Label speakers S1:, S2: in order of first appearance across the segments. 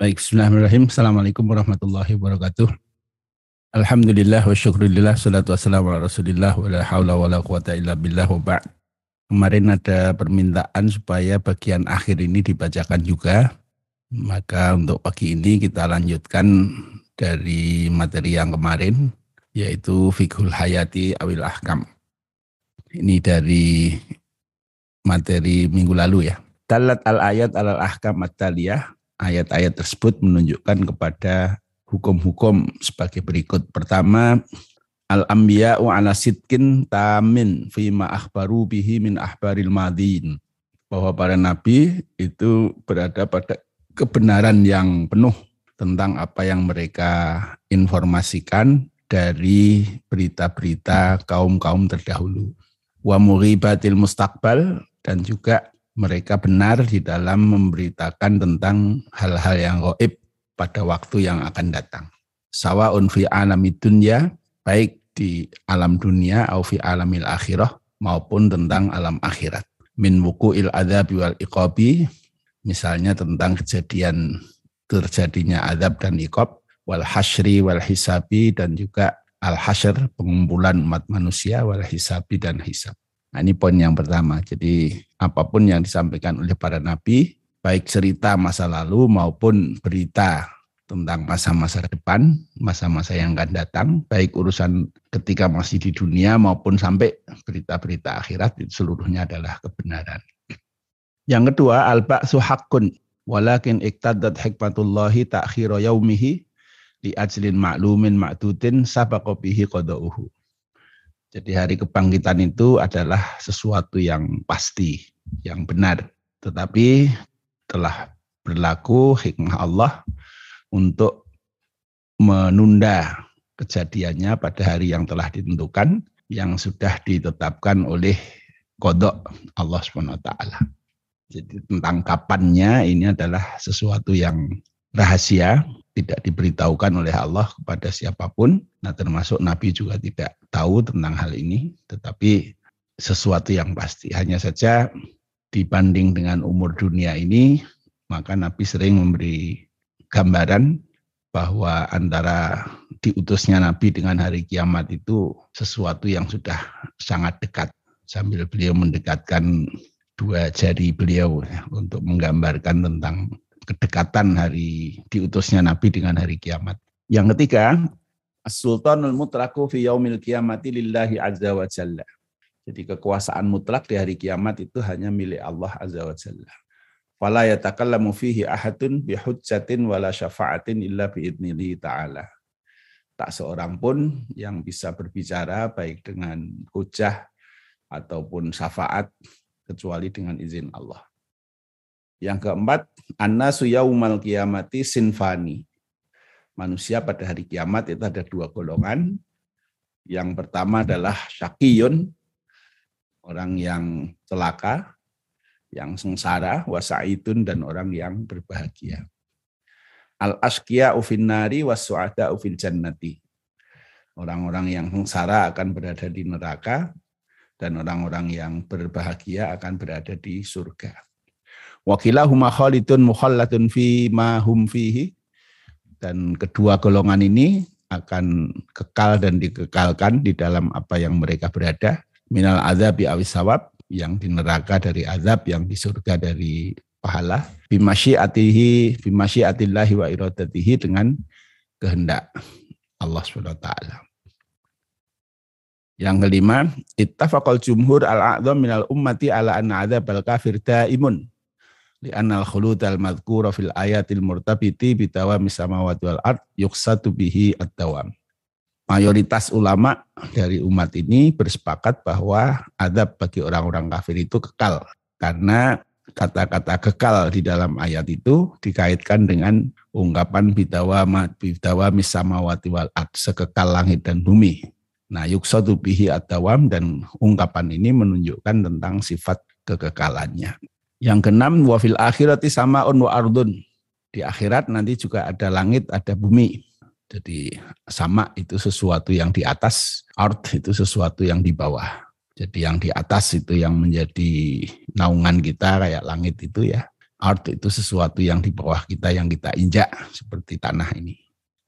S1: Baik, bismillahirrahmanirrahim. Assalamualaikum warahmatullahi wabarakatuh. Alhamdulillah wa syukurillah, salatu wassalamu ala rasulillah, wa la hawla wa la quwata illa billah wa ba'd. Kemarin ada permintaan supaya bagian akhir ini dibacakan juga. Maka untuk pagi ini kita lanjutkan dari materi yang kemarin, yaitu Fikhul Hayati Awil Ahkam. Ini dari materi minggu lalu ya. Talat al-ayat al-ahkam at-taliyah. Ayat-ayat tersebut menunjukkan kepada hukum-hukum sebagai berikut. Pertama, al-anbiya wa ala tamin fima akhbaru bihi min ahbaril madin. Bahwa para nabi itu berada pada kebenaran yang penuh tentang apa yang mereka informasikan dari berita-berita kaum-kaum terdahulu. Wa muribatil mustaqbal dan juga mereka benar di dalam memberitakan tentang hal-hal yang goib pada waktu yang akan datang. Sawaun fi alamid dunya, baik di alam dunia atau fi alamil akhirah maupun tentang alam akhirat. Min wuku'il adabi wal iqabi, misalnya tentang kejadian terjadinya adab dan iqab, wal hasyri wal hisabi dan juga al hasyr pengumpulan umat manusia wal hisabi dan hisab. Nah, ini poin yang pertama. Jadi apa pun yang disampaikan oleh para nabi baik cerita masa lalu maupun berita tentang masa-masa depan, masa-masa yang akan datang, baik urusan ketika masih di dunia maupun sampai berita-berita akhirat seluruhnya adalah kebenaran. Yang kedua, al-ba'su haqqun walakin iktadat hikmatullahi ta'khira yaumihi li ajlin ma'lumin ma'dudin sabaqa bihi. Jadi hari kebangkitan itu adalah sesuatu yang pasti, yang benar. Tetapi telah berlaku hikmah Allah untuk menunda kejadiannya pada hari yang telah ditentukan yang sudah ditetapkan oleh kodok Allah SWT. Jadi tentang kapannya ini adalah sesuatu yang rahasia, tidak diberitahukan oleh Allah kepada siapa pun. Nah termasuk Nabi juga tidak tahu tentang hal ini, tetapi sesuatu yang pasti. Hanya saja dibanding dengan umur dunia ini, maka Nabi sering memberi gambaran bahwa antara diutusnya Nabi dengan hari kiamat itu sesuatu yang sudah sangat dekat. Sambil beliau mendekatkan dua jari beliau ya, untuk menggambarkan tentang kedekatan hari diutusnya Nabi dengan hari kiamat. Yang ketiga, As-Sultanul Mutraku fi yaumil kiamati lillahi azza wa jalla. Jadi kekuasaan mutlak di hari kiamat itu hanya milik Allah Azza wa Jalla. Fala yatakallamu fihi ahadun bihujjatin wala syafa'atin illa biidnihi ta'ala. Tak seorang pun yang bisa berbicara baik dengan hujah ataupun syafaat kecuali dengan izin Allah. Yang keempat, annasu yaumal kiamati sinfani. Manusia pada hari kiamat itu ada dua golongan. Yang pertama adalah syakiyun, orang yang celaka, yang sengsara, wasaitun dan orang yang berbahagia. Al askia ufin nari wasu'ada ufil jannati. Orang-orang yang sengsara akan berada di neraka dan orang-orang yang berbahagia akan berada di surga. Wakilahuma khalidun mukhallatun fi ma hum fihi. Dan kedua golongan ini akan kekal dan dikekalkan di dalam apa yang mereka berada minal azab awis sawab yang di neraka dari azab yang di surga dari pahala bimasyiatihi bimasyiatillahi wa iradatihi dengan kehendak Allah SWT. Yang kelima, ittafaqal jumhur al-a'zam minal ummati ala anna azab al-kafir daimun. Li'anna al-khulud al-madhkura fil ayatil murtabiti bitawami samawati wal ard yuksatu bihi ad-dawam mayoritas ulama dari umat ini bersepakat bahwa adab bagi orang-orang kafir itu kekal karena kata-kata kekal di dalam ayat itu dikaitkan dengan ungkapan bidawa bidawa misamawati wal ad sekekal langit dan bumi. Nah, yuksadu bihi adawam dan ungkapan ini menunjukkan tentang sifat kekekalannya. Yang keenam, wafil akhirati sama on wa ardun. Di akhirat nanti juga ada langit, ada bumi. Jadi sama itu sesuatu yang di atas, art itu sesuatu yang di bawah. Jadi yang di atas itu yang menjadi naungan kita kayak langit itu ya. Art itu sesuatu yang di bawah kita yang kita injak seperti tanah ini.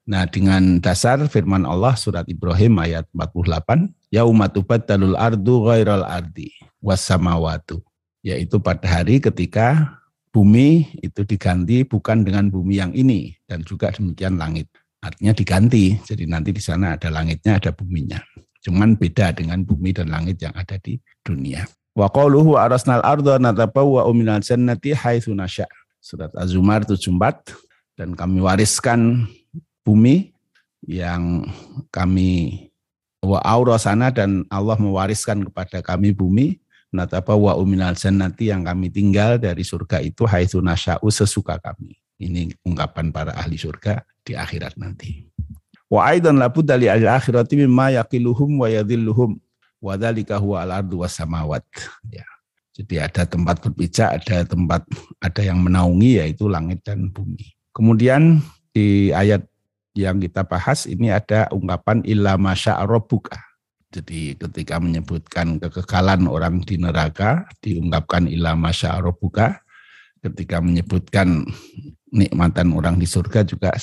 S1: Nah, dengan dasar firman Allah surat Ibrahim ayat 48, yaumatubat talul ardu ghairal ardi wassamawatu. Yaitu pada hari ketika bumi itu diganti bukan dengan bumi yang ini dan juga demikian langit. Artinya diganti. Jadi nanti di sana ada langitnya, ada buminya. Cuman beda dengan bumi dan langit yang ada di dunia. Wa qauluhu arasnal arda natabawwa minal jannati haitsu nasya. Surat Az-Zumar 74 dan kami wariskan bumi yang kami wa aurasana dan Allah mewariskan kepada kami bumi natabawwa minal jannati yang kami tinggal dari surga itu haitsu nasya'u sesuka kami. Ini ungkapan para ahli surga di akhirat nanti. Wa aidan labudda li ahli akhirati mimma yaqiluhum wa yadhilluhum Wadhalika huwa al-ardu samawat. Ya. Jadi ada tempat berpijak, ada tempat ada yang menaungi yaitu langit dan bumi. Kemudian di ayat yang kita bahas ini ada ungkapan illa masya rabbuka. Jadi ketika menyebutkan kekekalan orang di neraka diungkapkan illa masya rabbuka. Ketika menyebutkan nikmatan orang di surga juga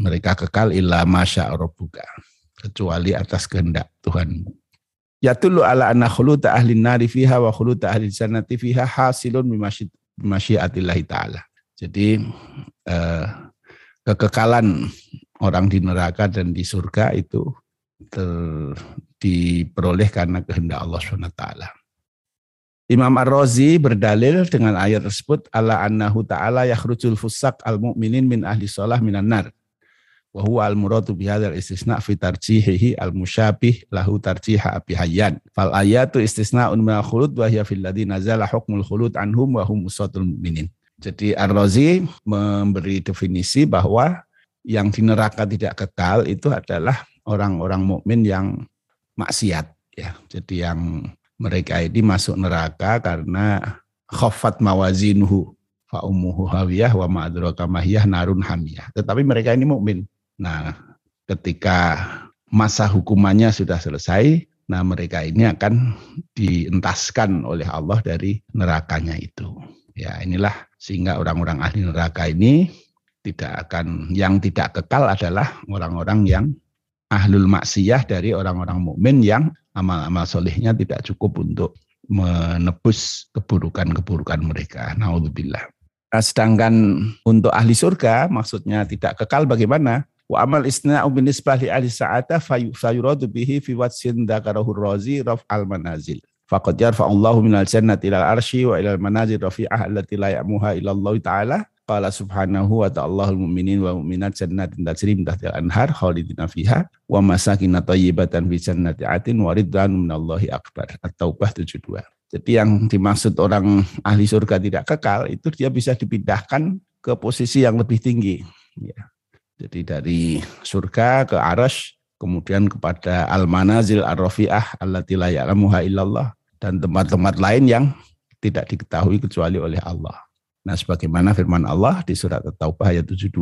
S1: mereka kekal illa masya rabbuka kecuali atas kehendak Tuhanmu. Yatulu ala anna khuluta ahli nari fiha wa khuluta ahli jannati fiha hasilun bimasyiatillahi ta'ala. Jadi eh, kekekalan orang di neraka dan di surga itu ter, diperoleh karena kehendak Allah SWT. Imam Ar-Razi berdalil dengan ayat tersebut ala annahu ta'ala yakhrujul fusak al-mu'minin min ahli sholah minan nar. Wa huwa al muradu bi hadzal istisna fi tarjihihi al musyabih lahu tarjiha abi hayyan. Fal ayatu istisnaun min al khulud wa hiya fil ladzi nazala hukmul khulud anhum wa hum usatul mu'minin. Jadi Ar-Razi memberi definisi bahwa yang di neraka tidak kekal itu adalah orang-orang mukmin yang maksiat ya. Jadi yang mereka ini masuk neraka karena khafat mawazinuhu fa ummuhu hawiyah wa ma'adraka mahiyah narun hamiyah. Tetapi mereka ini mukmin. Nah, ketika masa hukumannya sudah selesai, nah mereka ini akan dientaskan oleh Allah dari nerakanya itu. Ya, inilah sehingga orang-orang ahli neraka ini tidak akan yang tidak kekal adalah orang-orang yang ahlul maksiyah dari orang-orang mukmin yang amal-amal solehnya tidak cukup untuk menebus keburukan-keburukan mereka. Naudzubillah. Nah, sedangkan untuk ahli surga maksudnya tidak kekal bagaimana? Wa amal istina'u bin nisbah li ahli sa'ata fayuradu bihi fi watsin dakarahu razi raf al manazil. Faqad yarfa'ullahu minal jannati ilal arsy wa ilal manazil rafi'ah allati la ya'muha ila Allah ta'ala. Qala subhanahu wa ta'ala mu'minin wa mu'minat jannatin tajri min tahtil anhar khalidina fiha wa masakin thayyibatan fi jannati atin wa ridwanun minallahi akbar. At-Taubah 72. Jadi yang dimaksud orang ahli surga tidak kekal itu dia bisa dipindahkan ke posisi yang lebih tinggi. Ya. Jadi dari surga ke arash, kemudian kepada al-manazil ar-rafi'ah allati la ya'lamuha illallah dan tempat-tempat lain yang tidak diketahui kecuali oleh Allah. Nah, sebagaimana firman Allah di surat At-Taubah ayat 72,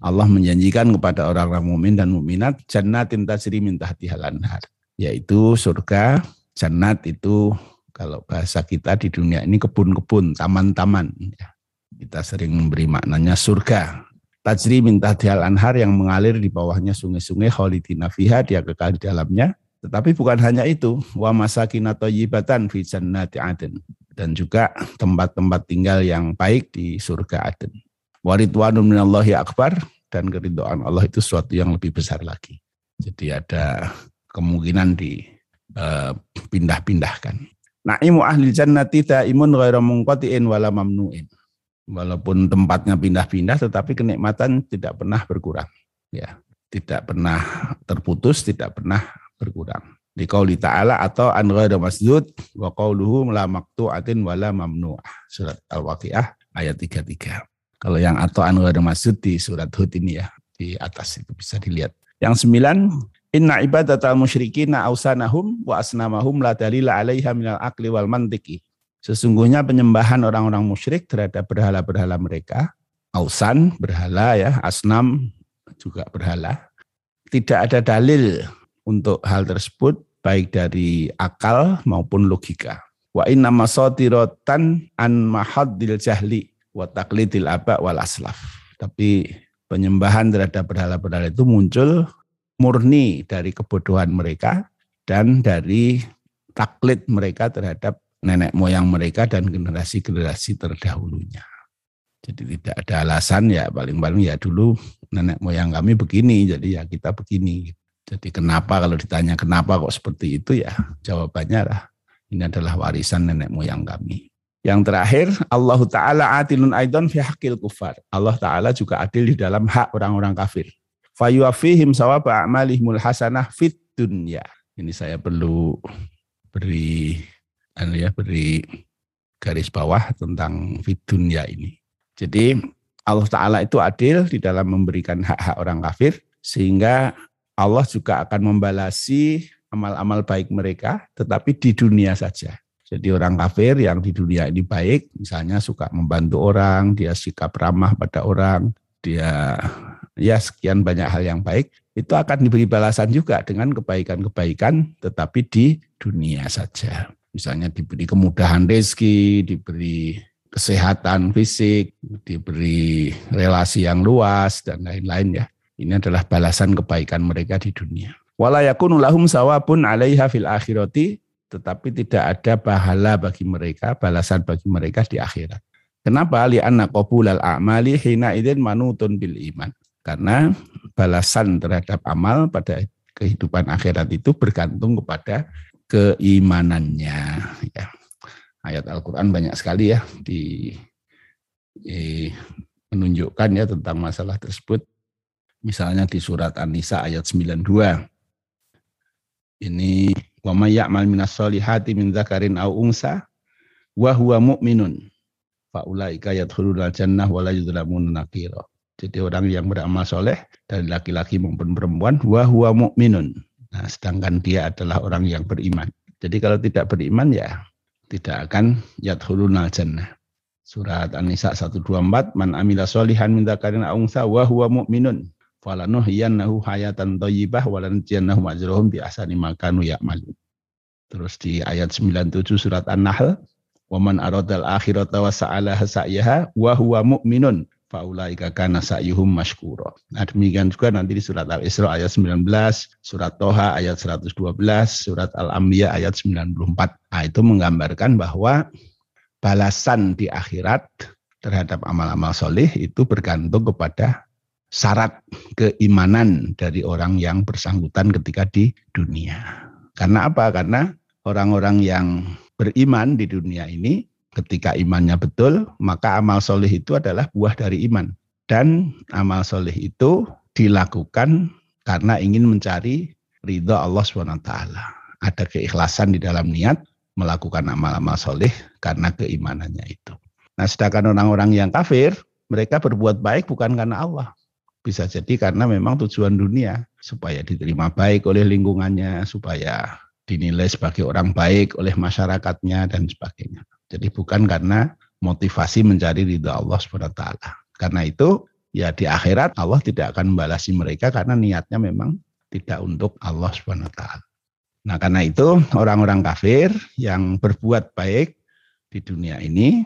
S1: Allah menjanjikan kepada orang-orang mukmin dan mukminat jannatin tajri min tahtihal anhar, yaitu surga. Jannat itu kalau bahasa kita di dunia ini kebun-kebun, taman-taman. Kita sering memberi maknanya surga tajri min tahtial anhar yang mengalir di bawahnya sungai-sungai khalidina fiha dia kekal di dalamnya tetapi bukan hanya itu wa masakin thayyibatan fi jannati adn dan juga tempat-tempat tinggal yang baik di surga Aden. Waridwanun minallahi akbar dan keridhaan Allah itu sesuatu yang lebih besar lagi. Jadi ada kemungkinan di uh, pindah-pindahkan. Na'imu ahli jannati ta'imun ghairu munqati'in wala mamnu'in walaupun tempatnya pindah-pindah tetapi kenikmatan tidak pernah berkurang ya tidak pernah terputus tidak pernah berkurang di qauli ta'ala atau an ghairu masjud wa qauluhu la maqtu'atin wala mamnu'ah. Surat al-waqiah ayat 33 kalau yang atau an ghairu di surat Hud ini ya di atas itu bisa dilihat. Yang sembilan Inna ibadatal musyrikina ausanahum wa asnamahum la dalila alaiha minal akli wal mantiki. Sesungguhnya penyembahan orang-orang musyrik terhadap berhala-berhala mereka, ausan, berhala ya, asnam juga berhala. Tidak ada dalil untuk hal tersebut baik dari akal maupun logika. Wa inna masatirotan an mahaddil jahli wa taqlidil aba wal aslaf. Tapi penyembahan terhadap berhala-berhala itu muncul murni dari kebodohan mereka dan dari taklid mereka terhadap nenek moyang mereka dan generasi-generasi terdahulunya. Jadi tidak ada alasan ya paling-paling ya dulu nenek moyang kami begini, jadi ya kita begini. Jadi kenapa kalau ditanya kenapa kok seperti itu ya jawabannya lah ini adalah warisan nenek moyang kami. Yang terakhir, Allah Ta'ala atilun aidon fi hakil kufar. Allah Ta'ala juga adil di dalam hak orang-orang kafir. Fayuafihim sawaba a'malihimul hasanah fit dunya. Ini saya perlu beri anu ya beri garis bawah tentang fidunya ini. Jadi Allah Ta'ala itu adil di dalam memberikan hak-hak orang kafir sehingga Allah juga akan membalasi amal-amal baik mereka tetapi di dunia saja. Jadi orang kafir yang di dunia ini baik, misalnya suka membantu orang, dia sikap ramah pada orang, dia ya sekian banyak hal yang baik, itu akan diberi balasan juga dengan kebaikan-kebaikan tetapi di dunia saja misalnya diberi kemudahan rezeki, diberi kesehatan fisik, diberi relasi yang luas dan lain-lain ya. Ini adalah balasan kebaikan mereka di dunia. Wala lahum sawabun 'alaiha fil akhirati, tetapi tidak ada pahala bagi mereka, balasan bagi mereka di akhirat. Kenapa? Li'anna qabulal a'mali hina idzin manutun bil iman. Karena balasan terhadap amal pada kehidupan akhirat itu bergantung kepada keimanannya. Ya. Ayat Al-Quran banyak sekali ya di, di menunjukkan ya tentang masalah tersebut. Misalnya di surat An-Nisa ayat 92. Ini wa may ya'mal minas solihati min dzakarin aw unsa wa huwa mu'minun fa ulaika yadkhulul jannah wa la yudlamuna nakira. Jadi orang yang beramal soleh dari laki-laki maupun perempuan wa huwa mu'minun Nah, sedangkan dia adalah orang yang beriman. Jadi kalau tidak beriman ya tidak akan yadkhuluna jannah. Surat An-Nisa 124, man amila solihan min dzakarin aw unsa wa huwa mu'minun falanuhyiyannahu hayatan thayyibah wa lanajziyannahu ajrahum bi ahsani ma kanu ya'malun. Terus di ayat 97 surat An-Nahl, wa man aradal akhirata wa sa'alaha sa'yaha wa huwa mu'minun faulaika kana sa'yuhum masykura. Nah, demikian juga nanti di surat Al-Isra ayat 19, surat Toha ayat 112, surat Al-Anbiya ayat 94. Nah, itu menggambarkan bahwa balasan di akhirat terhadap amal-amal soleh itu bergantung kepada syarat keimanan dari orang yang bersangkutan ketika di dunia. Karena apa? Karena orang-orang yang beriman di dunia ini Ketika imannya betul, maka amal soleh itu adalah buah dari iman. Dan amal soleh itu dilakukan karena ingin mencari ridho Allah SWT. Ada keikhlasan di dalam niat melakukan amal-amal soleh karena keimanannya itu. Nah sedangkan orang-orang yang kafir, mereka berbuat baik bukan karena Allah. Bisa jadi karena memang tujuan dunia, supaya diterima baik oleh lingkungannya, supaya dinilai sebagai orang baik oleh masyarakatnya dan sebagainya. Jadi bukan karena motivasi mencari ridho Allah SWT. Karena itu ya di akhirat Allah tidak akan membalasi mereka karena niatnya memang tidak untuk Allah SWT. Nah karena itu orang-orang kafir yang berbuat baik di dunia ini,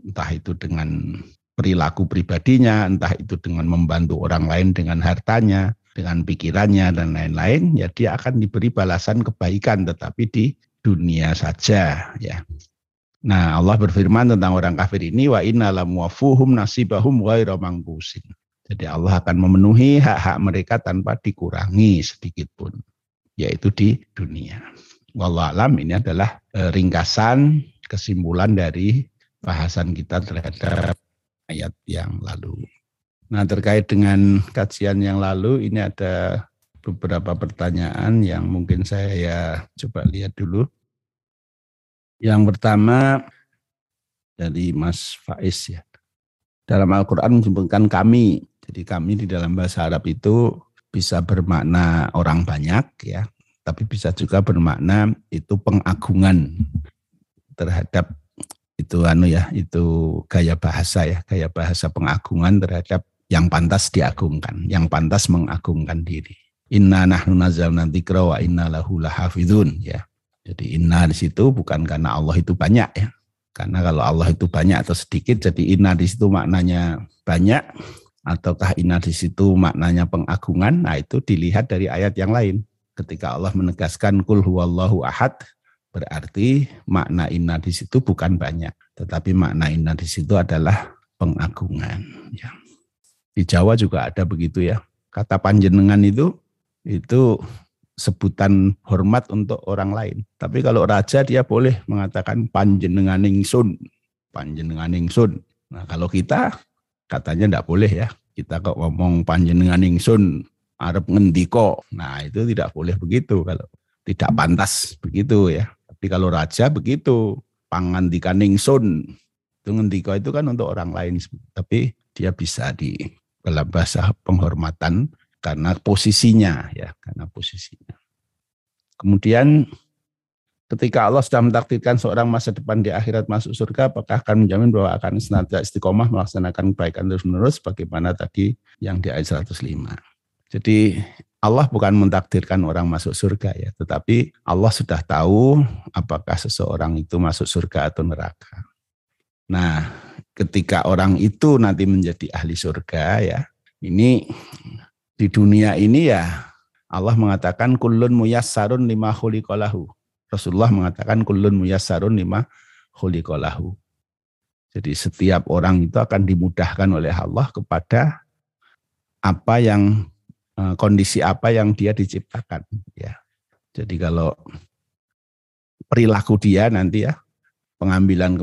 S1: entah itu dengan perilaku pribadinya, entah itu dengan membantu orang lain dengan hartanya, dengan pikirannya dan lain-lain, ya dia akan diberi balasan kebaikan tetapi di dunia saja ya. Nah, Allah berfirman tentang orang kafir ini wa inna lam wafuhum nasibahum ghaira mangkusin. Jadi Allah akan memenuhi hak-hak mereka tanpa dikurangi sedikit pun, yaitu di dunia. Wallah alam ini adalah e, ringkasan kesimpulan dari bahasan kita terhadap ayat yang lalu. Nah, terkait dengan kajian yang lalu ini ada beberapa pertanyaan yang mungkin saya ya coba lihat dulu. Yang pertama dari Mas Faiz ya. Dalam Al-Quran menyebutkan kami. Jadi kami di dalam bahasa Arab itu bisa bermakna orang banyak ya. Tapi bisa juga bermakna itu pengagungan terhadap itu anu ya, itu gaya bahasa ya, gaya bahasa pengagungan terhadap yang pantas diagungkan, yang pantas mengagungkan diri. Inna nahnu nazzalna dzikra wa inna lahu lahafizun ya. Jadi inna di situ bukan karena Allah itu banyak ya. Karena kalau Allah itu banyak atau sedikit, jadi inna di situ maknanya banyak, ataukah inna di situ maknanya pengagungan, nah itu dilihat dari ayat yang lain. Ketika Allah menegaskan kul huwallahu ahad, berarti makna inna di situ bukan banyak, tetapi makna inna di situ adalah pengagungan. Ya. Di Jawa juga ada begitu ya. Kata panjenengan itu itu sebutan hormat untuk orang lain. Tapi kalau raja dia boleh mengatakan panjenenganing sun, panjenenganing sun. Nah kalau kita katanya tidak boleh ya. Kita kok ngomong panjenenganing sun, Arab ngendiko. Nah itu tidak boleh begitu kalau tidak pantas begitu ya. Tapi kalau raja begitu, pangandikaning sun. Itu ngendiko itu kan untuk orang lain. Tapi dia bisa di dalam bahasa penghormatan karena posisinya ya, karena posisinya. Kemudian ketika Allah sudah mentakdirkan seorang masa depan di akhirat masuk surga, apakah akan menjamin bahwa akan senantiasa istiqomah melaksanakan kebaikan terus-menerus bagaimana tadi yang di ayat 105. Jadi Allah bukan mentakdirkan orang masuk surga ya, tetapi Allah sudah tahu apakah seseorang itu masuk surga atau neraka. Nah, ketika orang itu nanti menjadi ahli surga ya, ini di dunia ini ya Allah mengatakan kullun muyassarun lima khuliqalahu. Rasulullah mengatakan kullun muyassarun lima khuliqalahu. Jadi setiap orang itu akan dimudahkan oleh Allah kepada apa yang kondisi apa yang dia diciptakan ya. Jadi kalau perilaku dia nanti ya pengambilan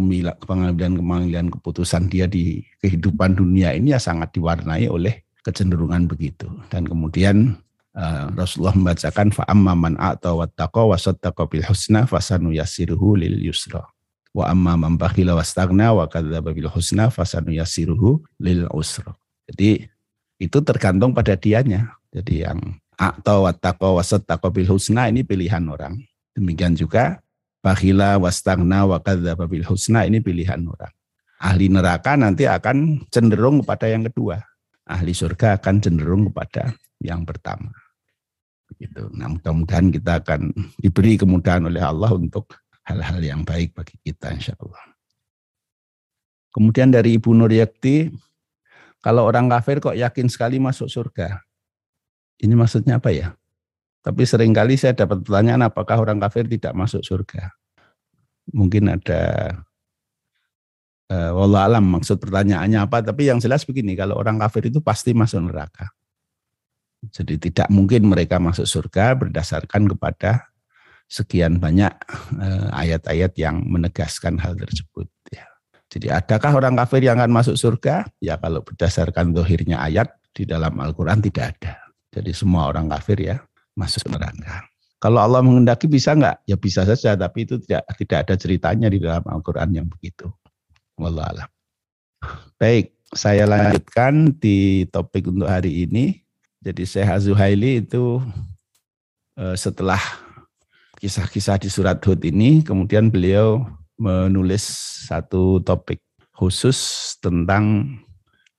S1: pengambilan pengambilan keputusan dia di kehidupan dunia ini ya sangat diwarnai oleh kecenderungan begitu dan kemudian uh, Rasulullah membacakan fa amman atau wattaqa wa bil husna fasanu yasiruhu lil yusra wa amma man bakhila wa kadzdzaba bil husna fasanu yasiruhu lil usra. Jadi itu tergantung pada dianya. Jadi yang atau wattaqa wa saddaqa bil husna ini pilihan orang. Demikian juga bakhila wastaghna wa kadzdzaba husna ini pilihan orang. Ahli neraka nanti akan cenderung kepada yang kedua. Ahli surga akan cenderung kepada yang pertama. Begitu. Nah, mudah-mudahan kita akan diberi kemudahan oleh Allah untuk hal-hal yang baik bagi kita insya Allah. Kemudian dari Ibu Nuryakti, kalau orang kafir kok yakin sekali masuk surga? Ini maksudnya apa ya? Tapi sering kali saya dapat pertanyaan apakah orang kafir tidak masuk surga? Mungkin ada uh, wallah alam maksud pertanyaannya apa, tapi yang jelas begini, kalau orang kafir itu pasti masuk neraka. Jadi tidak mungkin mereka masuk surga berdasarkan kepada sekian banyak uh, ayat-ayat yang menegaskan hal tersebut. Ya. Jadi adakah orang kafir yang akan masuk surga? Ya kalau berdasarkan dohirnya ayat di dalam Al-Quran tidak ada. Jadi semua orang kafir ya masuk neraka. Kalau Allah mengendaki bisa nggak? Ya bisa saja, tapi itu tidak tidak ada ceritanya di dalam Al-Quran yang begitu. Wallahualam. Baik, saya lanjutkan di topik untuk hari ini. Jadi Syekh Azuhaili itu eh, setelah kisah-kisah di surat Hud ini, kemudian beliau menulis satu topik khusus tentang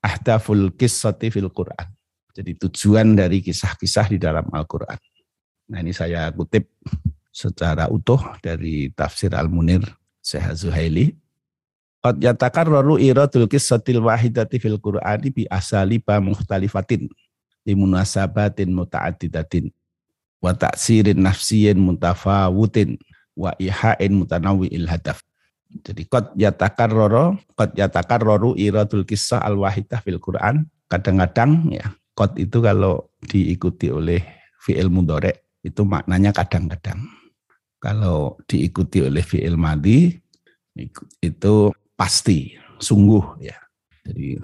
S1: ahdaful kisati fil Quran. Jadi tujuan dari kisah-kisah di dalam Al-Quran. Nah ini saya kutip secara utuh dari tafsir Al-Munir Syekh Zuhaili. Qad yatakarraru iradul qissatil wahidati fil Qur'ani bi asaliba mukhtalifatin limunasabatin muta'addidatin wa ta'sirin nafsiyin mutafawutin wa ihain mutanawwi'il hadaf. Jadi qad yatakarraru qad yatakarraru iradul qissah al wahidah fil Qur'an kadang-kadang ya qad itu kalau diikuti oleh fi'il mudhari itu maknanya kadang-kadang. Kalau diikuti oleh fi'il madi itu pasti, sungguh ya. Jadi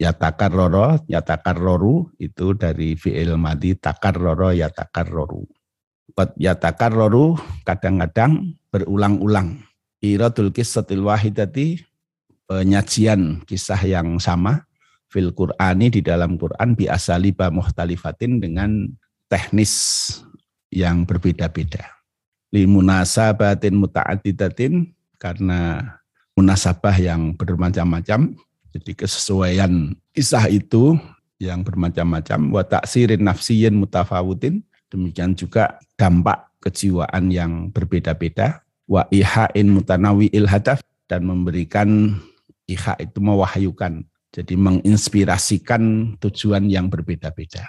S1: ya takar roro, ya takar roru itu dari fi'il madi takar roro, ya takar roru. Ya takar roru kadang-kadang berulang-ulang. Iradul kissatil wahidati penyajian kisah yang sama fil Qur'ani di dalam Quran bi asaliba muhtalifatin dengan teknis yang berbeda-beda. Li munasabatin karena munasabah yang bermacam-macam. Jadi kesesuaian kisah itu yang bermacam-macam. Wa taksirin nafsiyin mutafawutin. Demikian juga dampak kejiwaan yang berbeda-beda. Wa ihain mutanawi hadaf dan memberikan iha itu mewahyukan. Jadi menginspirasikan tujuan yang berbeda-beda.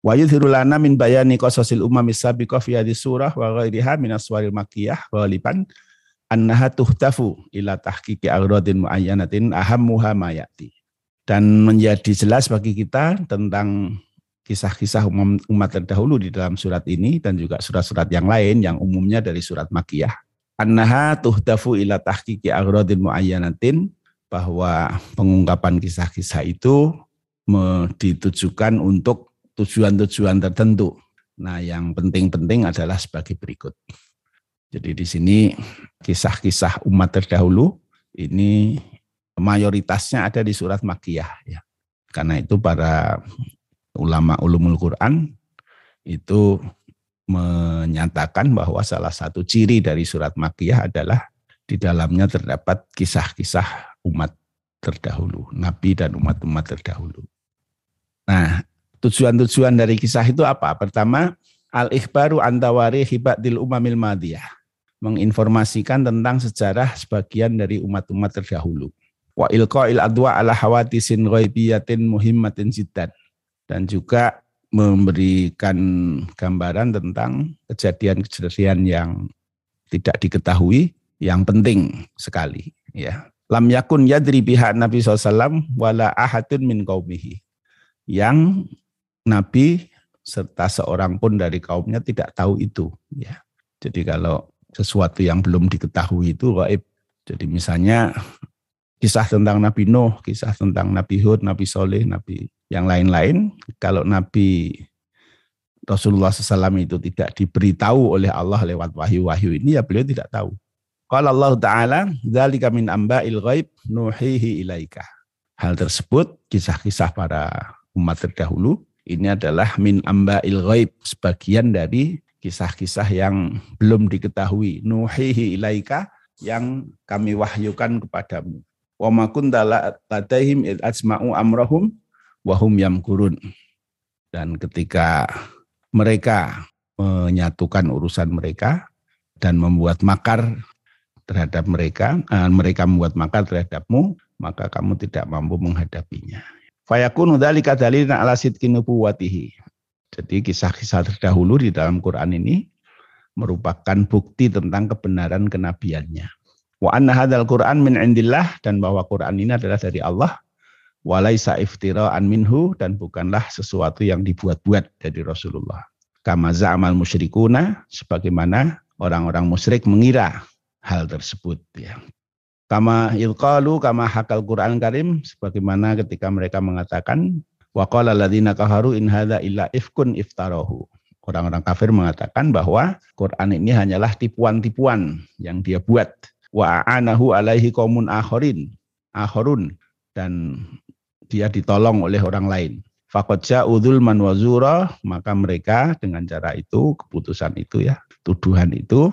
S1: Wa yudhiru lana min bayani qasasil umam sabiqah fi hadhihi surah wa ghairiha min aswaril makkiyah ghaliban annaha tuhtafu ila tahqiqi agradin muayyanatin ahammuha ma ya'ti. Dan menjadi jelas bagi kita tentang kisah-kisah umat terdahulu di dalam surat ini dan juga surat-surat yang lain yang umumnya dari surat Makiyah. Annaha tuhdafu ila tahqiqi agradin muayyanatin bahwa pengungkapan kisah-kisah itu ditujukan untuk tujuan-tujuan tertentu. Nah, yang penting-penting adalah sebagai berikut. Jadi di sini kisah-kisah umat terdahulu ini mayoritasnya ada di surat Makiyah ya. Karena itu para ulama ulumul Quran itu menyatakan bahwa salah satu ciri dari surat Makiyah adalah di dalamnya terdapat kisah-kisah umat terdahulu, nabi dan umat-umat terdahulu. Nah, tujuan-tujuan dari kisah itu apa? Pertama, al-ikhbaru antawari hibatil umamil madiyah. Menginformasikan tentang sejarah sebagian dari umat-umat terdahulu. Wa ilqa'il adwa ala hawatisin ghaibiyatin muhimmatin jiddan dan juga memberikan gambaran tentang kejadian-kejadian yang tidak diketahui yang penting sekali ya lam yakun yadri pihak Nabi SAW wala ahadun min qaumihi. Yang Nabi serta seorang pun dari kaumnya tidak tahu itu ya. Jadi kalau sesuatu yang belum diketahui itu gaib jadi misalnya kisah tentang Nabi Nuh kisah tentang Nabi Hud Nabi Soleh Nabi yang lain-lain kalau Nabi Rasulullah SAW itu tidak diberitahu oleh Allah lewat wahyu-wahyu ini ya beliau tidak tahu. Kalau Allah Ta'ala, Zalika min amba'il ghaib nuhihi ilaika. Hal tersebut, kisah-kisah para umat terdahulu, ini adalah min amba'il ghaib, sebagian dari kisah-kisah yang belum diketahui. Nuhihi ilaika, yang kami wahyukan kepadamu. Wa ma kunta ladaihim asma'u amrahum wahum yamkurun. Dan ketika mereka menyatukan urusan mereka dan membuat makar terhadap mereka, eh, mereka membuat makar terhadapmu, maka kamu tidak mampu menghadapinya. Fayakunu dzalika dalilun ala sidqi. Jadi kisah-kisah terdahulu di dalam Quran ini merupakan bukti tentang kebenaran kenabiannya. Wa anna hadzal Quran min indillah dan bahwa Quran ini adalah dari Allah walaisa iftira'an minhu dan bukanlah sesuatu yang dibuat-buat dari Rasulullah. Kama za'amal musyrikuna sebagaimana orang-orang musyrik mengira hal tersebut ya. Kama ilqalu kama hakal Quran Karim sebagaimana ketika mereka mengatakan wa qala alladziina kafaru in hadza illa ifkun iftarahu. Orang-orang kafir mengatakan bahwa Quran ini hanyalah tipuan-tipuan yang dia buat. Wa anahu alaihi qaumun akharin. Akharun dan dia ditolong oleh orang lain. Fakotja udul manwazura, maka mereka dengan cara itu, keputusan itu ya, tuduhan itu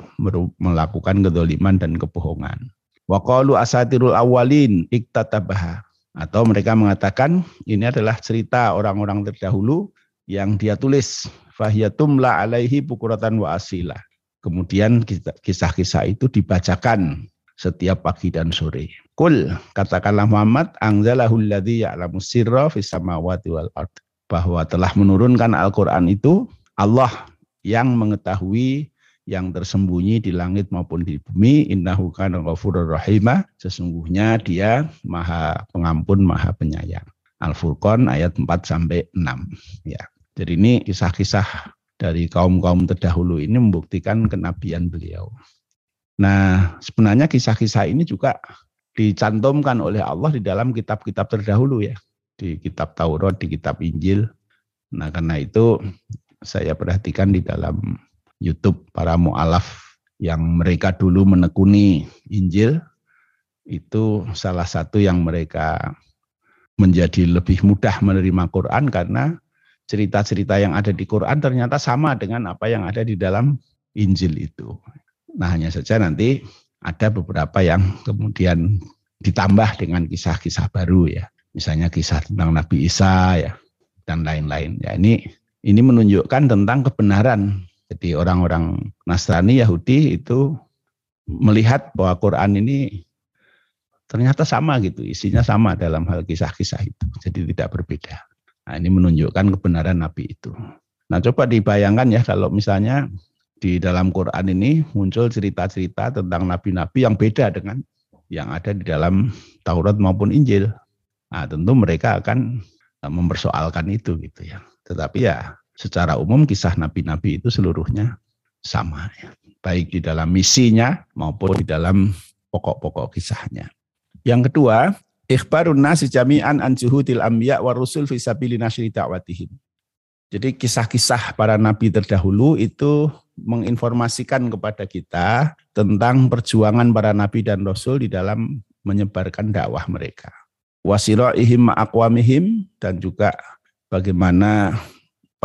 S1: melakukan kedoliman dan kebohongan. Waqalu asatirul awalin iktatabaha. Atau mereka mengatakan ini adalah cerita orang-orang terdahulu yang dia tulis. Fahiyatumla alaihi bukuratan wa asila. Kemudian kisah-kisah itu dibacakan setiap pagi dan sore. Kul katakanlah Muhammad anzalahul ladzi ya'lamu sirra fis samawati wal ard bahwa telah menurunkan Al-Qur'an itu Allah yang mengetahui yang tersembunyi di langit maupun di bumi innahu kana ghafurur rahima sesungguhnya dia maha pengampun maha penyayang. Al-Furqan ayat 4 sampai 6 ya. Jadi ini kisah-kisah dari kaum-kaum terdahulu ini membuktikan kenabian beliau. Nah, sebenarnya kisah-kisah ini juga dicantumkan oleh Allah di dalam kitab-kitab terdahulu ya, di kitab Taurat, di kitab Injil. Nah, karena itu saya perhatikan di dalam YouTube para mu'alaf yang mereka dulu menekuni Injil, itu salah satu yang mereka menjadi lebih mudah menerima Quran karena cerita-cerita yang ada di Quran ternyata sama dengan apa yang ada di dalam Injil itu. Nah hanya saja nanti ada beberapa yang kemudian ditambah dengan kisah-kisah baru ya. Misalnya kisah tentang Nabi Isa ya dan lain-lain. Ya ini ini menunjukkan tentang kebenaran. Jadi orang-orang Nasrani Yahudi itu melihat bahwa Quran ini ternyata sama gitu, isinya sama dalam hal kisah-kisah itu. Jadi tidak berbeda. Nah, ini menunjukkan kebenaran Nabi itu. Nah, coba dibayangkan ya kalau misalnya di dalam Quran ini muncul cerita-cerita tentang nabi-nabi yang beda dengan yang ada di dalam Taurat maupun Injil. Nah, tentu mereka akan eh, mempersoalkan itu gitu ya. Tetapi ya secara umum kisah nabi-nabi itu seluruhnya sama ya. Baik di dalam misinya maupun di dalam pokok-pokok kisahnya. Yang kedua, ikhbarun nasi jami'an an juhudil anbiya wa rusul fi sabili nasri da'watihim. Jadi kisah-kisah para nabi terdahulu itu menginformasikan kepada kita tentang perjuangan para nabi dan rasul di dalam menyebarkan dakwah mereka. Wasira'ihim ma'akwamihim dan juga bagaimana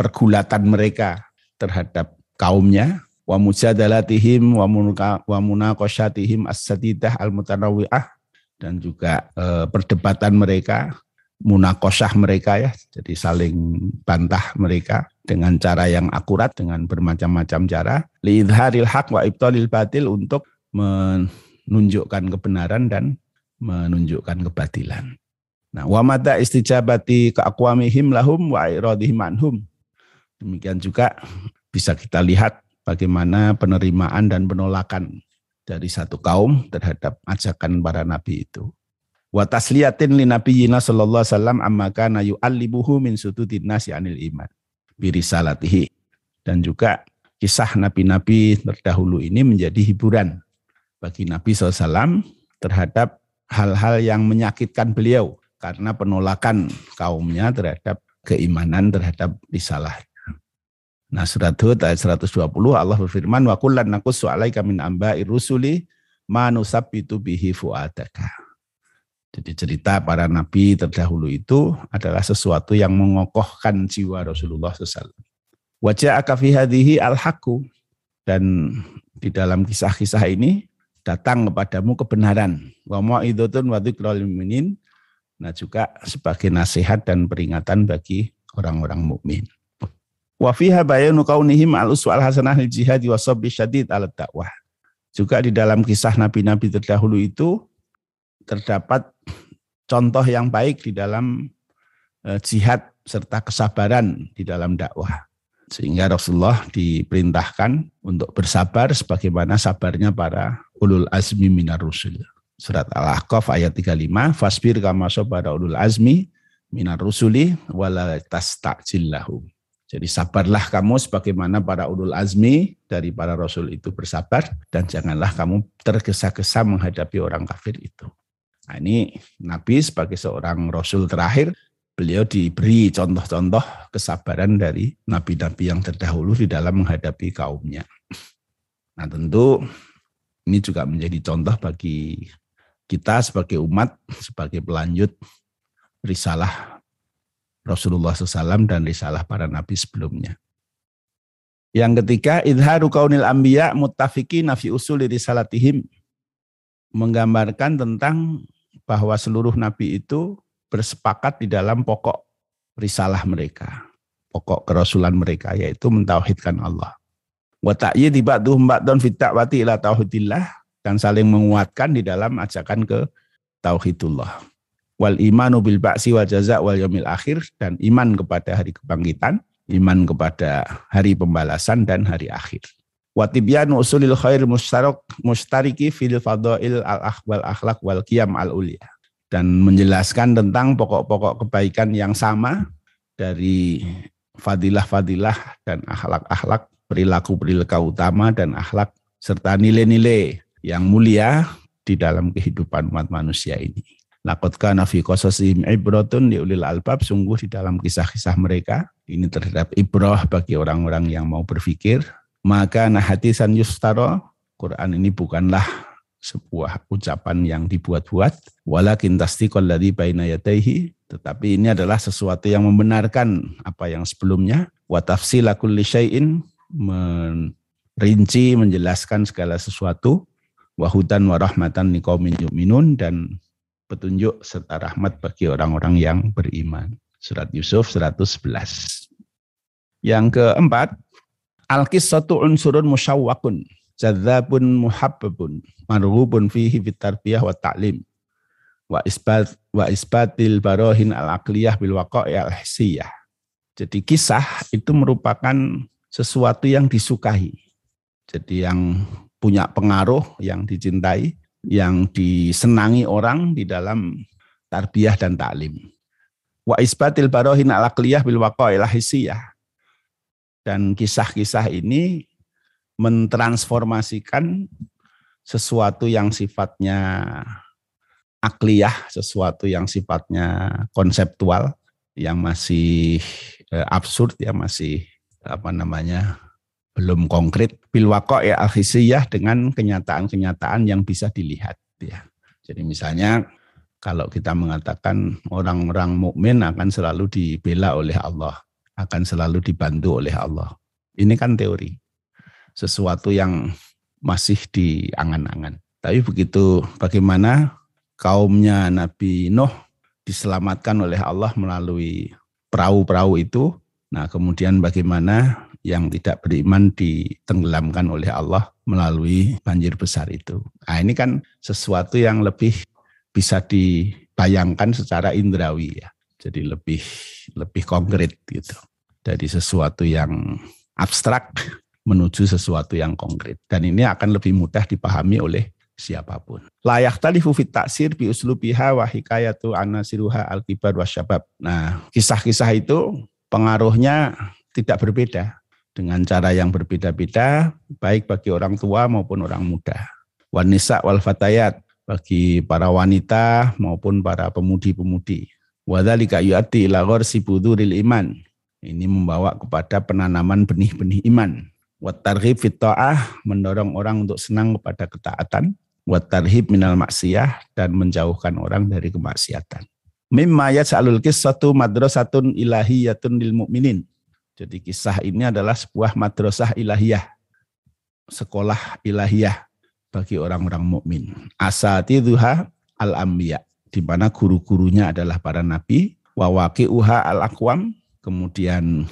S1: pergulatan mereka terhadap kaumnya wa mujadalatihim wa munaqasyatihim as-sadidah al-mutanawi'ah dan juga e, perdebatan mereka, munakosyah mereka ya, jadi saling bantah mereka dengan cara yang akurat dengan bermacam-macam cara liidharil haq wa ibtalil batil untuk menunjukkan kebenaran dan menunjukkan kebatilan. Nah, wa mata istijabati keakwamihim lahum wa iradihim anhum. Demikian juga bisa kita lihat bagaimana penerimaan dan penolakan dari satu kaum terhadap ajakan para nabi itu. Wa tasliyatin li nabiyyina sallallahu alaihi wasallam amma kana yu'allibuhu min sududin nasi anil iman birisalatihi. Dan juga kisah nabi-nabi terdahulu ini menjadi hiburan bagi Nabi SAW terhadap hal-hal yang menyakitkan beliau karena penolakan kaumnya terhadap keimanan terhadap risalah Nah surat Hud ayat 120 Allah berfirman wa kullan naqussu alaika min amba'i rusuli ma nusabbitu bihi fuadaka. Jadi cerita para nabi terdahulu itu adalah sesuatu yang mengokohkan jiwa Rasulullah SAW. Wajah akafi hadihi al haku dan di dalam kisah-kisah ini datang kepadamu kebenaran. Wa ma'idotun wa. Nah juga sebagai nasihat dan peringatan bagi orang-orang mukmin. Wa fiha bayanu kaunihim al uswal hasanah lil jihad wa sabri syadid ala dakwah. Juga di dalam kisah nabi-nabi terdahulu itu terdapat contoh yang baik di dalam eh, jihad serta kesabaran di dalam dakwah. Sehingga Rasulullah diperintahkan untuk bersabar sebagaimana sabarnya para ulul azmi minar rusul. Surat Al-Ahqaf ayat 35, fasbir kama sabara ulul azmi minar rusuli wala tasta'jillahum. Jadi sabarlah kamu sebagaimana para ulul azmi dari para rasul itu bersabar dan janganlah kamu tergesa-gesa menghadapi orang kafir itu. Nah, ini Nabi sebagai seorang rasul terakhir beliau diberi contoh-contoh kesabaran dari nabi-nabi yang terdahulu di dalam menghadapi kaumnya. Nah tentu ini juga menjadi contoh bagi kita sebagai umat, sebagai pelanjut risalah Rasulullah SAW dan risalah para nabi sebelumnya. Yang ketiga, idharu kaunil ambiya muttafiki nafi usul risalatihim. Menggambarkan tentang bahwa seluruh nabi itu bersepakat di dalam pokok risalah mereka. Pokok kerasulan mereka, yaitu mentauhidkan Allah. Wa ta'yid ba'duhum ba'dun fit ta'wati ila tauhidillah. Dan saling menguatkan di dalam ajakan ke tauhidullah wal imanu bil ba'si wal jaza wal yamil akhir dan iman kepada hari kebangkitan, iman kepada hari pembalasan dan hari akhir. Wa tibyanu usulil khair mustarak mustariki fil fadail al akhwal akhlak wal qiyam al ulia dan menjelaskan tentang pokok-pokok kebaikan yang sama dari fadilah-fadilah dan akhlak-akhlak perilaku-perilaku utama dan akhlak serta nilai-nilai yang mulia di dalam kehidupan umat manusia ini. Laqad kana fi qasasihim ibratun liulil albab. Sungguh di dalam kisah-kisah mereka ini terhadap ibrah bagi orang-orang yang mau berpikir maka nahatisan yustaro Quran ini bukanlah sebuah ucapan yang dibuat-buat. Walakin tasdiqal ladzi baina tetapi ini adalah sesuatu yang membenarkan apa yang sebelumnya. Wa tafsila kulli syai'in merinci menjelaskan segala sesuatu. Wahudan warahmatan liqaumin yu'minun dan petunjuk serta rahmat bagi orang-orang yang beriman. Surat Yusuf 111. Yang keempat, Al-qissatu unsurun musyawwakun, jadzabun muhabbabun, marhubun fihi fit tarbiyah wa ta'lim. wa isbat wa isbatil barohin al aqliyah bil waqa'i al hissiyah. Jadi kisah itu merupakan sesuatu yang disukai. Jadi yang punya pengaruh, yang dicintai, yang disenangi orang di dalam tarbiyah dan taklim. Wa isbatil barohin al aqliyah bil hissiyah. Dan kisah-kisah ini mentransformasikan sesuatu yang sifatnya akliyah, sesuatu yang sifatnya konseptual, yang masih eh, absurd, yang masih apa namanya belum konkret bil ya alhisiyah dengan kenyataan-kenyataan yang bisa dilihat ya. Jadi misalnya kalau kita mengatakan orang-orang mukmin akan selalu dibela oleh Allah, akan selalu dibantu oleh Allah. Ini kan teori. Sesuatu yang masih di angan-angan. Tapi begitu bagaimana kaumnya Nabi Nuh diselamatkan oleh Allah melalui perahu-perahu itu. Nah, kemudian bagaimana yang tidak beriman ditenggelamkan oleh Allah melalui banjir besar itu. Nah, ini kan sesuatu yang lebih bisa dibayangkan secara indrawi ya. Jadi lebih lebih konkret gitu. Dari sesuatu yang abstrak menuju sesuatu yang konkret. Dan ini akan lebih mudah dipahami oleh siapa pun. Layak tadi fit taksir bi uslubiha wa hikayatu anasiruha al-kibar wa syabab. Nah, kisah-kisah itu pengaruhnya tidak berbeda dengan cara yang berbeda-beda baik bagi orang tua maupun orang muda. Wanisa wal fatayat bagi para wanita maupun para pemudi-pemudi. Wadzalika yu'ati ila gharsi buduril iman. Ini membawa kepada penanaman benih-benih iman. Wat targhib fit mendorong orang untuk senang kepada ketaatan watarhib minal maksiyah dan menjauhkan orang dari kemaksiatan. Mimma yaj'alul qissatu madrasatun ilahiyatun lil mu'minin. Jadi kisah ini adalah sebuah madrasah ilahiyah. Sekolah ilahiyah bagi orang-orang mukmin. Asatiduha al-anbiya di mana guru-gurunya adalah para nabi, wawaqi'uha al-aqwam, kemudian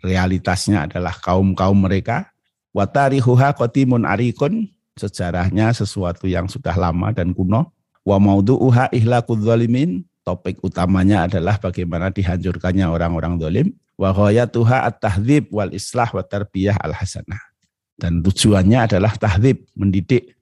S1: realitasnya adalah kaum-kaum mereka, watarihuha qatimun arikun, sejarahnya sesuatu yang sudah lama dan kuno. Wa maudu'uha ihlaqudz zalimin, topik utamanya adalah bagaimana dihancurkannya orang-orang zalim. Wa ghayatuha at-tahdzib wal islah wa tarbiyah al-hasanah. Dan tujuannya adalah tahdzib, mendidik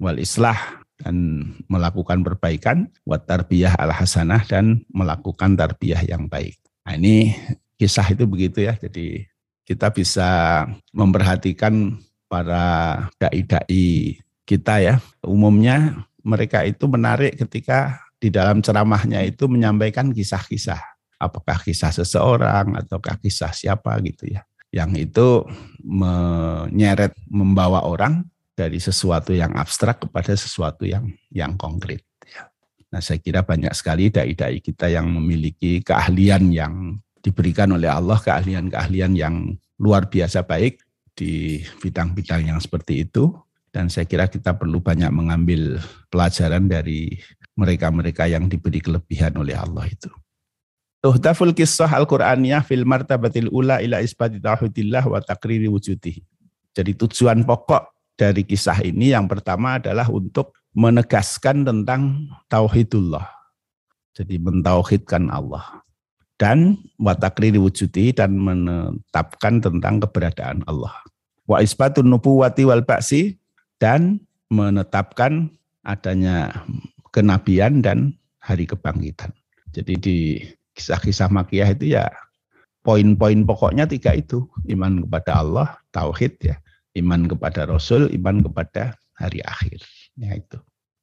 S1: wal islah dan melakukan perbaikan wa tarbiyah al-hasanah dan melakukan tarbiyah yang baik. Nah, ini kisah itu begitu ya. Jadi kita bisa memperhatikan para dai-dai kita ya, umumnya mereka itu menarik ketika di dalam ceramahnya itu menyampaikan kisah-kisah. Apakah kisah seseorang ataukah kisah siapa gitu ya. Yang itu menyeret membawa orang dari sesuatu yang abstrak kepada sesuatu yang yang konkret. Ya. Nah saya kira banyak sekali dai-dai kita yang memiliki keahlian yang diberikan oleh Allah, keahlian-keahlian yang luar biasa baik di bidang-bidang yang seperti itu dan saya kira kita perlu banyak mengambil pelajaran dari mereka-mereka yang diberi kelebihan oleh Allah itu. Tuhtaful kisah Al-Qur'aniyah fil martabatil ula ila isbati tauhidillah wa takriri wujudih. Jadi tujuan pokok dari kisah ini yang pertama adalah untuk menegaskan tentang tauhidullah. Jadi mentauhidkan Allah dan watakri diwujudi dan menetapkan tentang keberadaan Allah. Wa isbatun nubuwati wal ba'si dan menetapkan adanya kenabian dan hari kebangkitan. Jadi di kisah-kisah makiyah itu ya poin-poin pokoknya tiga itu. Iman kepada Allah, tauhid ya. Iman kepada Rasul, iman kepada hari akhir. Ya itu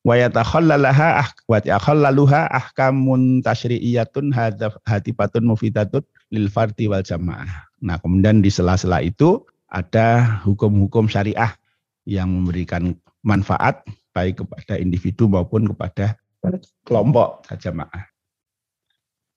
S1: wa yatakhallalaha yatakhallaluha ahkamun tasyri'iyatun hatifatun mufidatun lil fardi wal jamaah. Nah, kemudian di sela-sela itu ada hukum-hukum syariah yang memberikan manfaat baik kepada individu maupun kepada kelompok jamaah.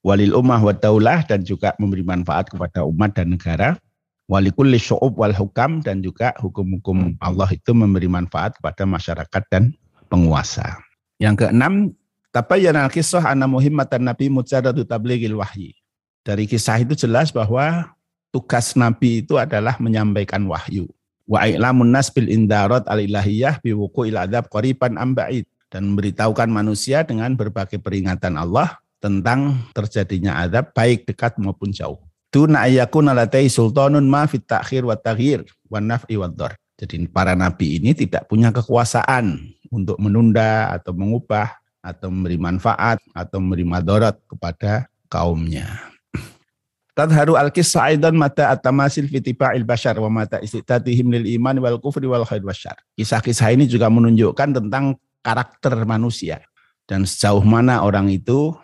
S1: Walil ummah wa daulah dan juga memberi manfaat kepada umat dan negara. Walikulli syu'ub wal hukam dan juga hukum-hukum Allah itu memberi manfaat kepada masyarakat dan penguasa. Yang keenam, tabayyana kisah anna muhimmatan nabi mujarradu tablighil wahyi. Dari kisah itu jelas bahwa tugas nabi itu adalah menyampaikan wahyu. Wa i'lamun nas bil indarat al ilahiyah bi wuqu'il adzab qariban am ba'id dan memberitahukan manusia dengan berbagai peringatan Allah tentang terjadinya azab baik dekat maupun jauh. Tuna ayakun alatai sultanun ma fit takhir wa taghir wa naf'i wa dhar. Jadi para nabi ini tidak punya kekuasaan untuk menunda atau mengubah atau memberi manfaat atau memberi madarat kepada kaumnya. Tadharu al-kisah aidan mata at-tamasil fi tiba'il bashar wa mata istitatihim lil iman wal kufri wal khair wasyar. Kisah-kisah ini juga menunjukkan tentang karakter manusia dan sejauh mana orang itu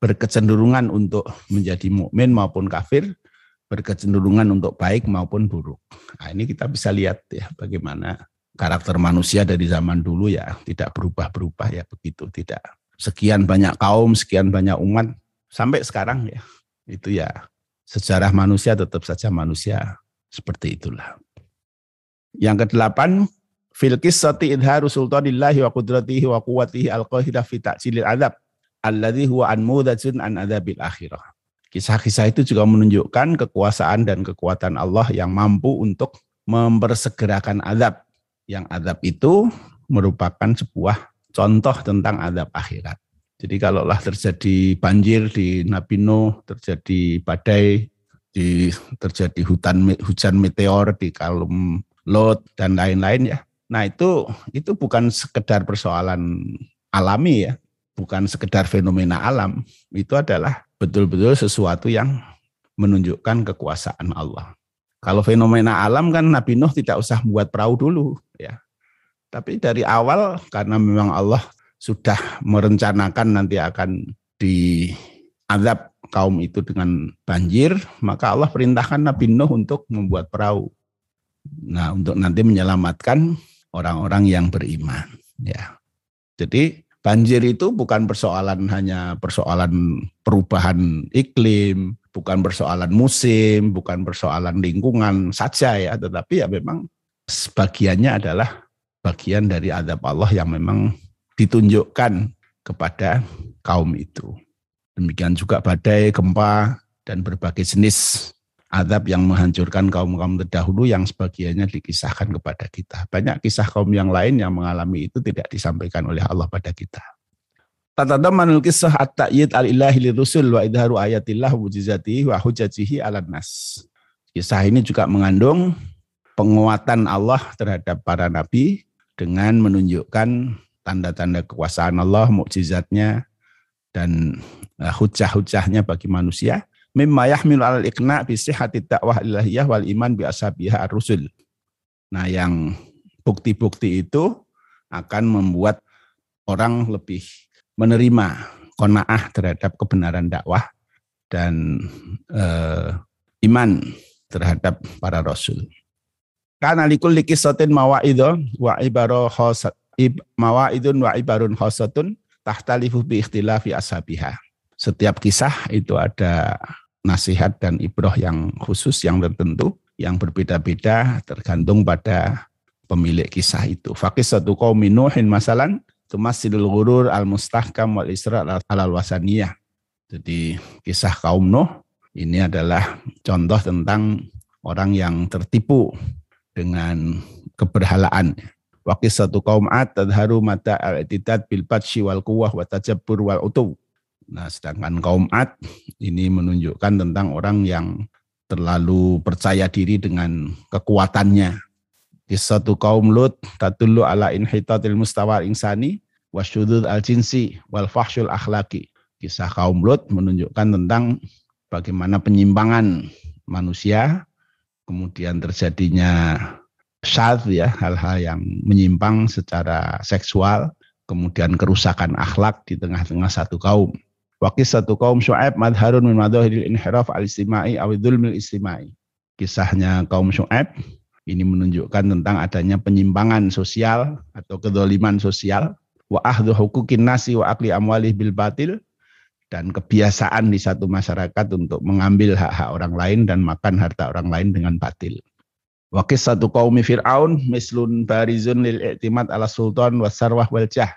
S1: berkecenderungan untuk menjadi mukmin maupun kafir, berkecenderungan untuk baik maupun buruk. Nah, ini kita bisa lihat ya bagaimana karakter manusia dari zaman dulu ya tidak berubah-berubah ya begitu, tidak sekian banyak kaum, sekian banyak umat sampai sekarang ya. Itu ya sejarah manusia tetap saja manusia seperti itulah. Yang kedelapan, fil qissati idharu sultanillahi wa qudratihi wa quwwatihi al-qahira fi ta'jilil adab alladhi huwa anmudajun an adabil akhirah. Kisah-kisah itu juga menunjukkan kekuasaan dan kekuatan Allah yang mampu untuk mempersegerakan adab. Yang adab itu merupakan sebuah contoh tentang adab akhirat. Jadi kalaulah terjadi banjir di Nabi Nuh, terjadi badai, di, terjadi hutan hujan meteor di kalum Lot dan lain-lain ya, Nah itu itu bukan sekedar persoalan alami ya, bukan sekedar fenomena alam. Itu adalah betul-betul sesuatu yang menunjukkan kekuasaan Allah. Kalau fenomena alam kan Nabi Nuh tidak usah buat perahu dulu ya. Tapi dari awal karena memang Allah sudah merencanakan nanti akan diadab kaum itu dengan banjir, maka Allah perintahkan Nabi Nuh untuk membuat perahu. Nah, untuk nanti menyelamatkan orang-orang yang beriman ya. Jadi banjir itu bukan persoalan hanya persoalan perubahan iklim, bukan persoalan musim, bukan persoalan lingkungan saja ya, tetapi ya memang sebagiannya adalah bagian dari adab Allah yang memang ditunjukkan kepada kaum itu. Demikian juga badai, gempa, dan berbagai jenis adab yang menghancurkan kaum-kaum terdahulu yang sebagiannya dikisahkan kepada kita. Banyak kisah kaum yang lain yang mengalami itu tidak disampaikan oleh Allah pada kita. Tatadamanul kisah at-ta'yid al-ilahi wa idharu ayatillah wa hujjajihi ala nas. Kisah ini juga mengandung penguatan Allah terhadap para nabi dengan menunjukkan tanda-tanda kekuasaan Allah, mukjizatnya, dan eh, hujah-hujahnya bagi manusia mimma yahmilu alal iqna bi sihhati dakwah ilahiyah wal iman bi ashabiha ar-rusul. Nah, yang bukti-bukti itu akan membuat orang lebih menerima kona'ah terhadap kebenaran dakwah dan eh, iman terhadap para rasul. Karena likul likisatin mawa'idho wa ibaro khosat mawa'idun wa ibarun khosatun tahtalifu bi ikhtilafi ashabiha. Setiap kisah itu ada nasihat dan ibroh yang khusus yang tertentu yang berbeda-beda tergantung pada pemilik kisah itu. Fakis satu kaum minuhin masalan tumasilul ghurur al mustahkam wal isra al wasaniyah. Jadi kisah kaum Nuh ini adalah contoh tentang orang yang tertipu dengan keberhalaan. Wakis satu kaum ad tadharu mata al-i'tidad bil wal quwwah wa tajabbur wal utuw Nah, sedangkan kaum Ad ini menunjukkan tentang orang yang terlalu percaya diri dengan kekuatannya. Kisatu kaum Lut tatullu ala inhitatil mustawar insani wasyudud al jinsi wal fahsyul akhlaki. Kisah kaum Lut menunjukkan tentang bagaimana penyimpangan manusia, kemudian terjadinya syad ya, hal-hal yang menyimpang secara seksual, kemudian kerusakan akhlak di tengah-tengah satu kaum. Wakil satu kaum Syu'aib madharun min madhahiril inhiraf al-istimai awidulmil istimai. Kisahnya kaum Syu'aib ini menunjukkan tentang adanya penyimpangan sosial atau kedoliman sosial. Wa ahdu hukukin nasi wa akli amwalih bil batil. Dan kebiasaan di satu masyarakat untuk mengambil hak-hak orang lain dan makan harta orang lain dengan batil. Wakil satu kaum Fir'aun mislun barizun lil i'timad ala sultan wa sarwah wal jah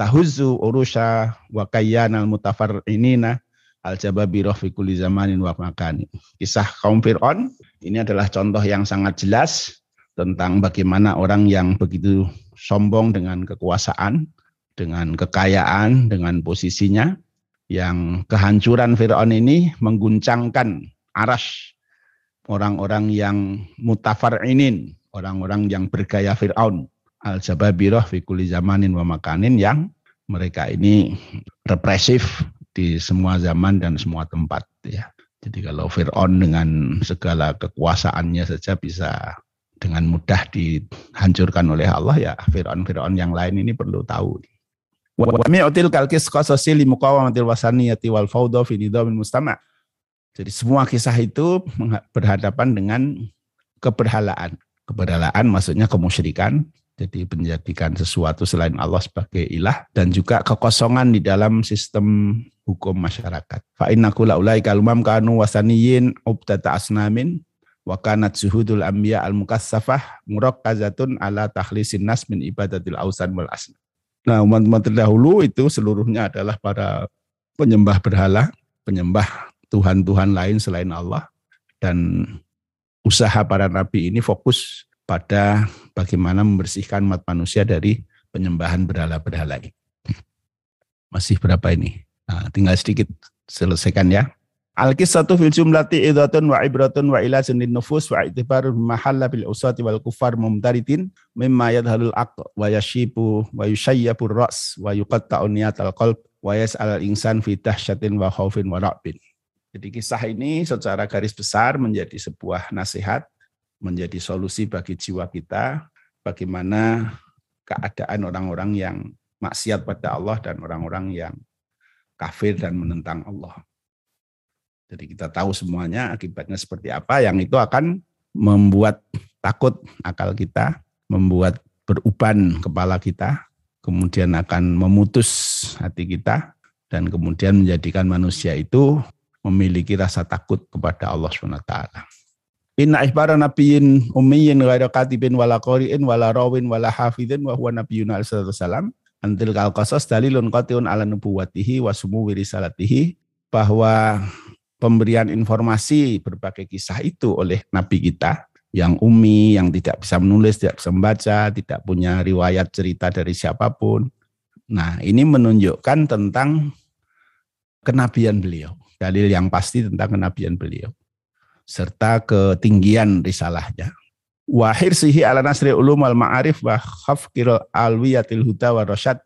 S1: tahuzu urusha wa al mutafarrinina al jababirah fi kulli zamanin wa makani. Kisah kaum Fir'aun ini adalah contoh yang sangat jelas tentang bagaimana orang yang begitu sombong dengan kekuasaan dengan kekayaan, dengan posisinya, yang kehancuran Fir'aun ini mengguncangkan aras orang-orang yang mutafarinin, orang-orang yang bergaya Fir'aun, al-jababirah fi kulli zamanin wa makanin yang mereka ini represif di semua zaman dan semua tempat ya. Jadi kalau Fir'aun dengan segala kekuasaannya saja bisa dengan mudah dihancurkan oleh Allah ya Fir'aun-Fir'aun yang lain ini perlu tahu. Jadi semua kisah itu berhadapan dengan keberhalaan. Keberhalaan maksudnya kemusyrikan, jadi menjadikan sesuatu selain Allah sebagai ilah dan juga kekosongan di dalam sistem hukum masyarakat. Fa innaku laulai kalumam kanu wasaniyin ubtata asnamin wa kanat suhudul anbiya al mukassafah murakkazatun ala takhlisin nas min ibadatil ausan wal asna. Nah, umat-umat terdahulu itu seluruhnya adalah para penyembah berhala, penyembah Tuhan-Tuhan lain selain Allah dan usaha para nabi ini fokus pada bagaimana membersihkan umat manusia dari penyembahan berhala-berhala ini. Masih berapa ini? Nah, tinggal sedikit selesaikan ya. Al-qissatu fil jumlati idhatun wa ibratun wa ila sunin nufus wa itibar mahalla bil usati wal kufar mumtaritin mimma yadhalul aql wa yashibu wa yushayyabu ras wa yuqatta'u niyatal qalb wa yas'al al-insan fi dahsyatin wa khaufin wa ra'bin. Jadi kisah ini secara garis besar menjadi sebuah nasihat menjadi solusi bagi jiwa kita bagaimana keadaan orang-orang yang maksiat pada Allah dan orang-orang yang kafir dan menentang Allah. Jadi kita tahu semuanya akibatnya seperti apa yang itu akan membuat takut akal kita, membuat beruban kepala kita, kemudian akan memutus hati kita dan kemudian menjadikan manusia itu memiliki rasa takut kepada Allah SWT. Inna ihbara nabiyyin ummiyin ghaira katibin wala qari'in wala rawin wala hafidin wa huwa nabiyyun alaihi salam antil kal qasas dalilun qati'un ala nubuwatihi wa sumu risalatihi bahwa pemberian informasi berbagai kisah itu oleh nabi kita yang umi, yang tidak bisa menulis, tidak bisa membaca, tidak punya riwayat cerita dari siapa pun. Nah, ini menunjukkan tentang kenabian beliau, dalil yang pasti tentang kenabian beliau serta ketinggian risalahnya. Wahir sihi ala nasri ulum al ma'arif wa khafkir alwiyatil huda wa rasyad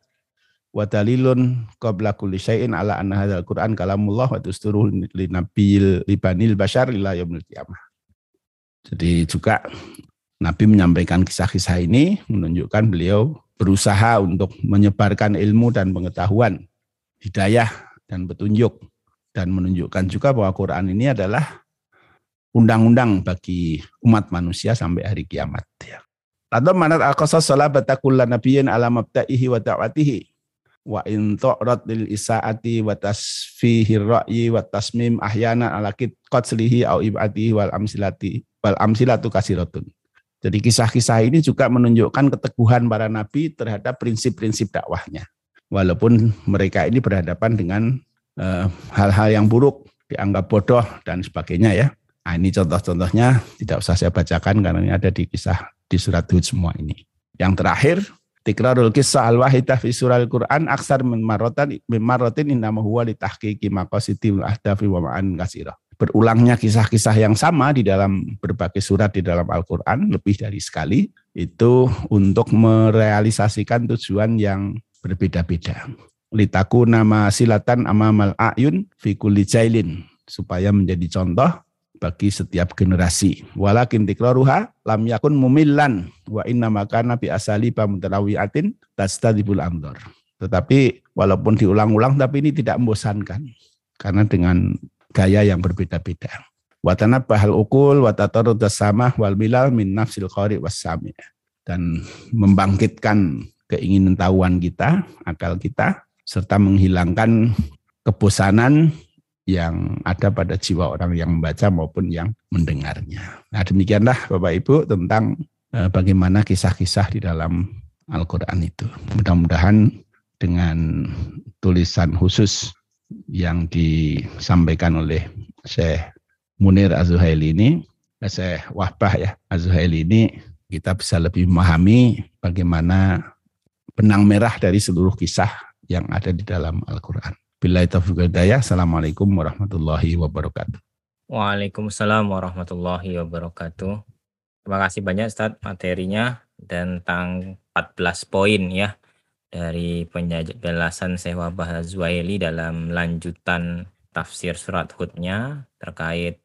S1: wa dalilun qabla kulli syai'in ala anna hadzal Qur'an kalamullah wa tusturuh li nabil libanil bashar ila yaumil qiyamah. Jadi juga Nabi menyampaikan kisah-kisah ini menunjukkan beliau berusaha untuk menyebarkan ilmu dan pengetahuan, hidayah dan petunjuk dan menunjukkan juga bahwa Quran ini adalah undang-undang bagi umat manusia sampai hari kiamat. Ya. Atau manat al-qasas salabata kullan nabiyyin ala mabta'ihi wa da'watihi wa in tu'rad lil isaati wa tasfihi ra'yi wa tasmim ahyana ala qatslihi au ibatihi wal amsilati wal amsilatu kasiratun. Jadi kisah-kisah ini juga menunjukkan keteguhan para nabi terhadap prinsip-prinsip dakwahnya. Walaupun mereka ini berhadapan dengan eh, hal-hal uh, yang buruk, dianggap bodoh dan sebagainya ya. Nah, ini contoh-contohnya tidak usah saya bacakan karena ini ada di kisah di surat Hud semua ini. Yang terakhir, tikrarul kisah al-wahidah fi surah al-Quran aksar min marrotan min marrotin innama huwa li tahqiqi maqasidil ahdafi wa ma'an kasirah. Berulangnya kisah-kisah yang sama di dalam berbagai surat di dalam Al-Quran, lebih dari sekali, itu untuk merealisasikan tujuan yang berbeda-beda. Litaku nama silatan amamal ayun fi kulli jailin, supaya menjadi contoh bagi setiap generasi. Walakin tikraruha lam yakun mumillan wa inna makana bi asali mutarawiatin tastadibul amdor. Tetapi walaupun diulang-ulang tapi ini tidak membosankan karena dengan gaya yang berbeda-beda. Watana bahal ukul watatarud sama wal milal min nafsil qari wasami dan membangkitkan keinginan tahuan kita, akal kita serta menghilangkan kebosanan yang ada pada jiwa orang yang membaca maupun yang mendengarnya. Nah demikianlah Bapak Ibu tentang eh, bagaimana kisah-kisah di dalam Al-Quran itu. Mudah-mudahan dengan tulisan khusus yang disampaikan oleh Syekh Munir Azuhaili ini, eh, Syekh Wahbah ya, Azuhaili ini kita bisa lebih memahami bagaimana benang merah dari seluruh kisah yang ada di dalam Al-Quran. Bila taufiq Assalamualaikum warahmatullahi wabarakatuh.
S2: Waalaikumsalam warahmatullahi wabarakatuh. Terima kasih banyak Ustaz materinya tentang 14 poin ya dari penjelasan Syekh Wabah Zuwaili dalam lanjutan tafsir surat Hudnya terkait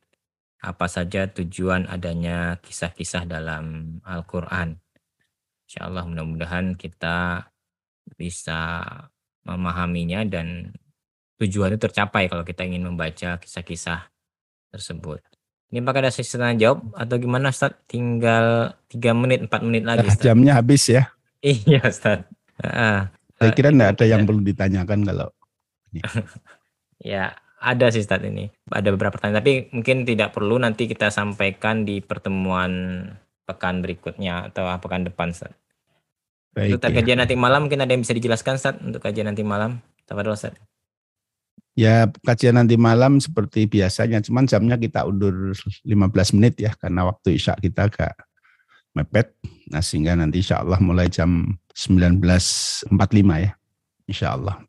S2: apa saja tujuan adanya kisah-kisah dalam Al-Quran. Insya Allah mudah-mudahan kita bisa memahaminya dan tujuan itu tercapai kalau kita ingin membaca kisah-kisah tersebut. Ini pakai ada sesi tanya jawab atau gimana Ustaz? Tinggal 3 menit, 4 menit lagi
S1: Ustaz. Jamnya habis ya.
S2: iya Ustaz.
S1: Uh, Saya kira enggak ada yang perlu ditanyakan kalau
S2: ya ada sih Ustaz ini. Ada beberapa pertanyaan tapi mungkin tidak perlu nanti kita sampaikan di pertemuan pekan berikutnya atau pekan depan Ustaz. Baik, untuk ya. kajian nanti malam mungkin ada yang bisa dijelaskan Ustaz untuk kajian nanti malam. Tafadhol Ustaz.
S1: Ya kajian nanti malam seperti biasanya, cuman jamnya kita undur 15 menit ya karena waktu isya kita agak mepet. Nah sehingga nanti insya Allah mulai jam 19.45 ya. Insya Allah.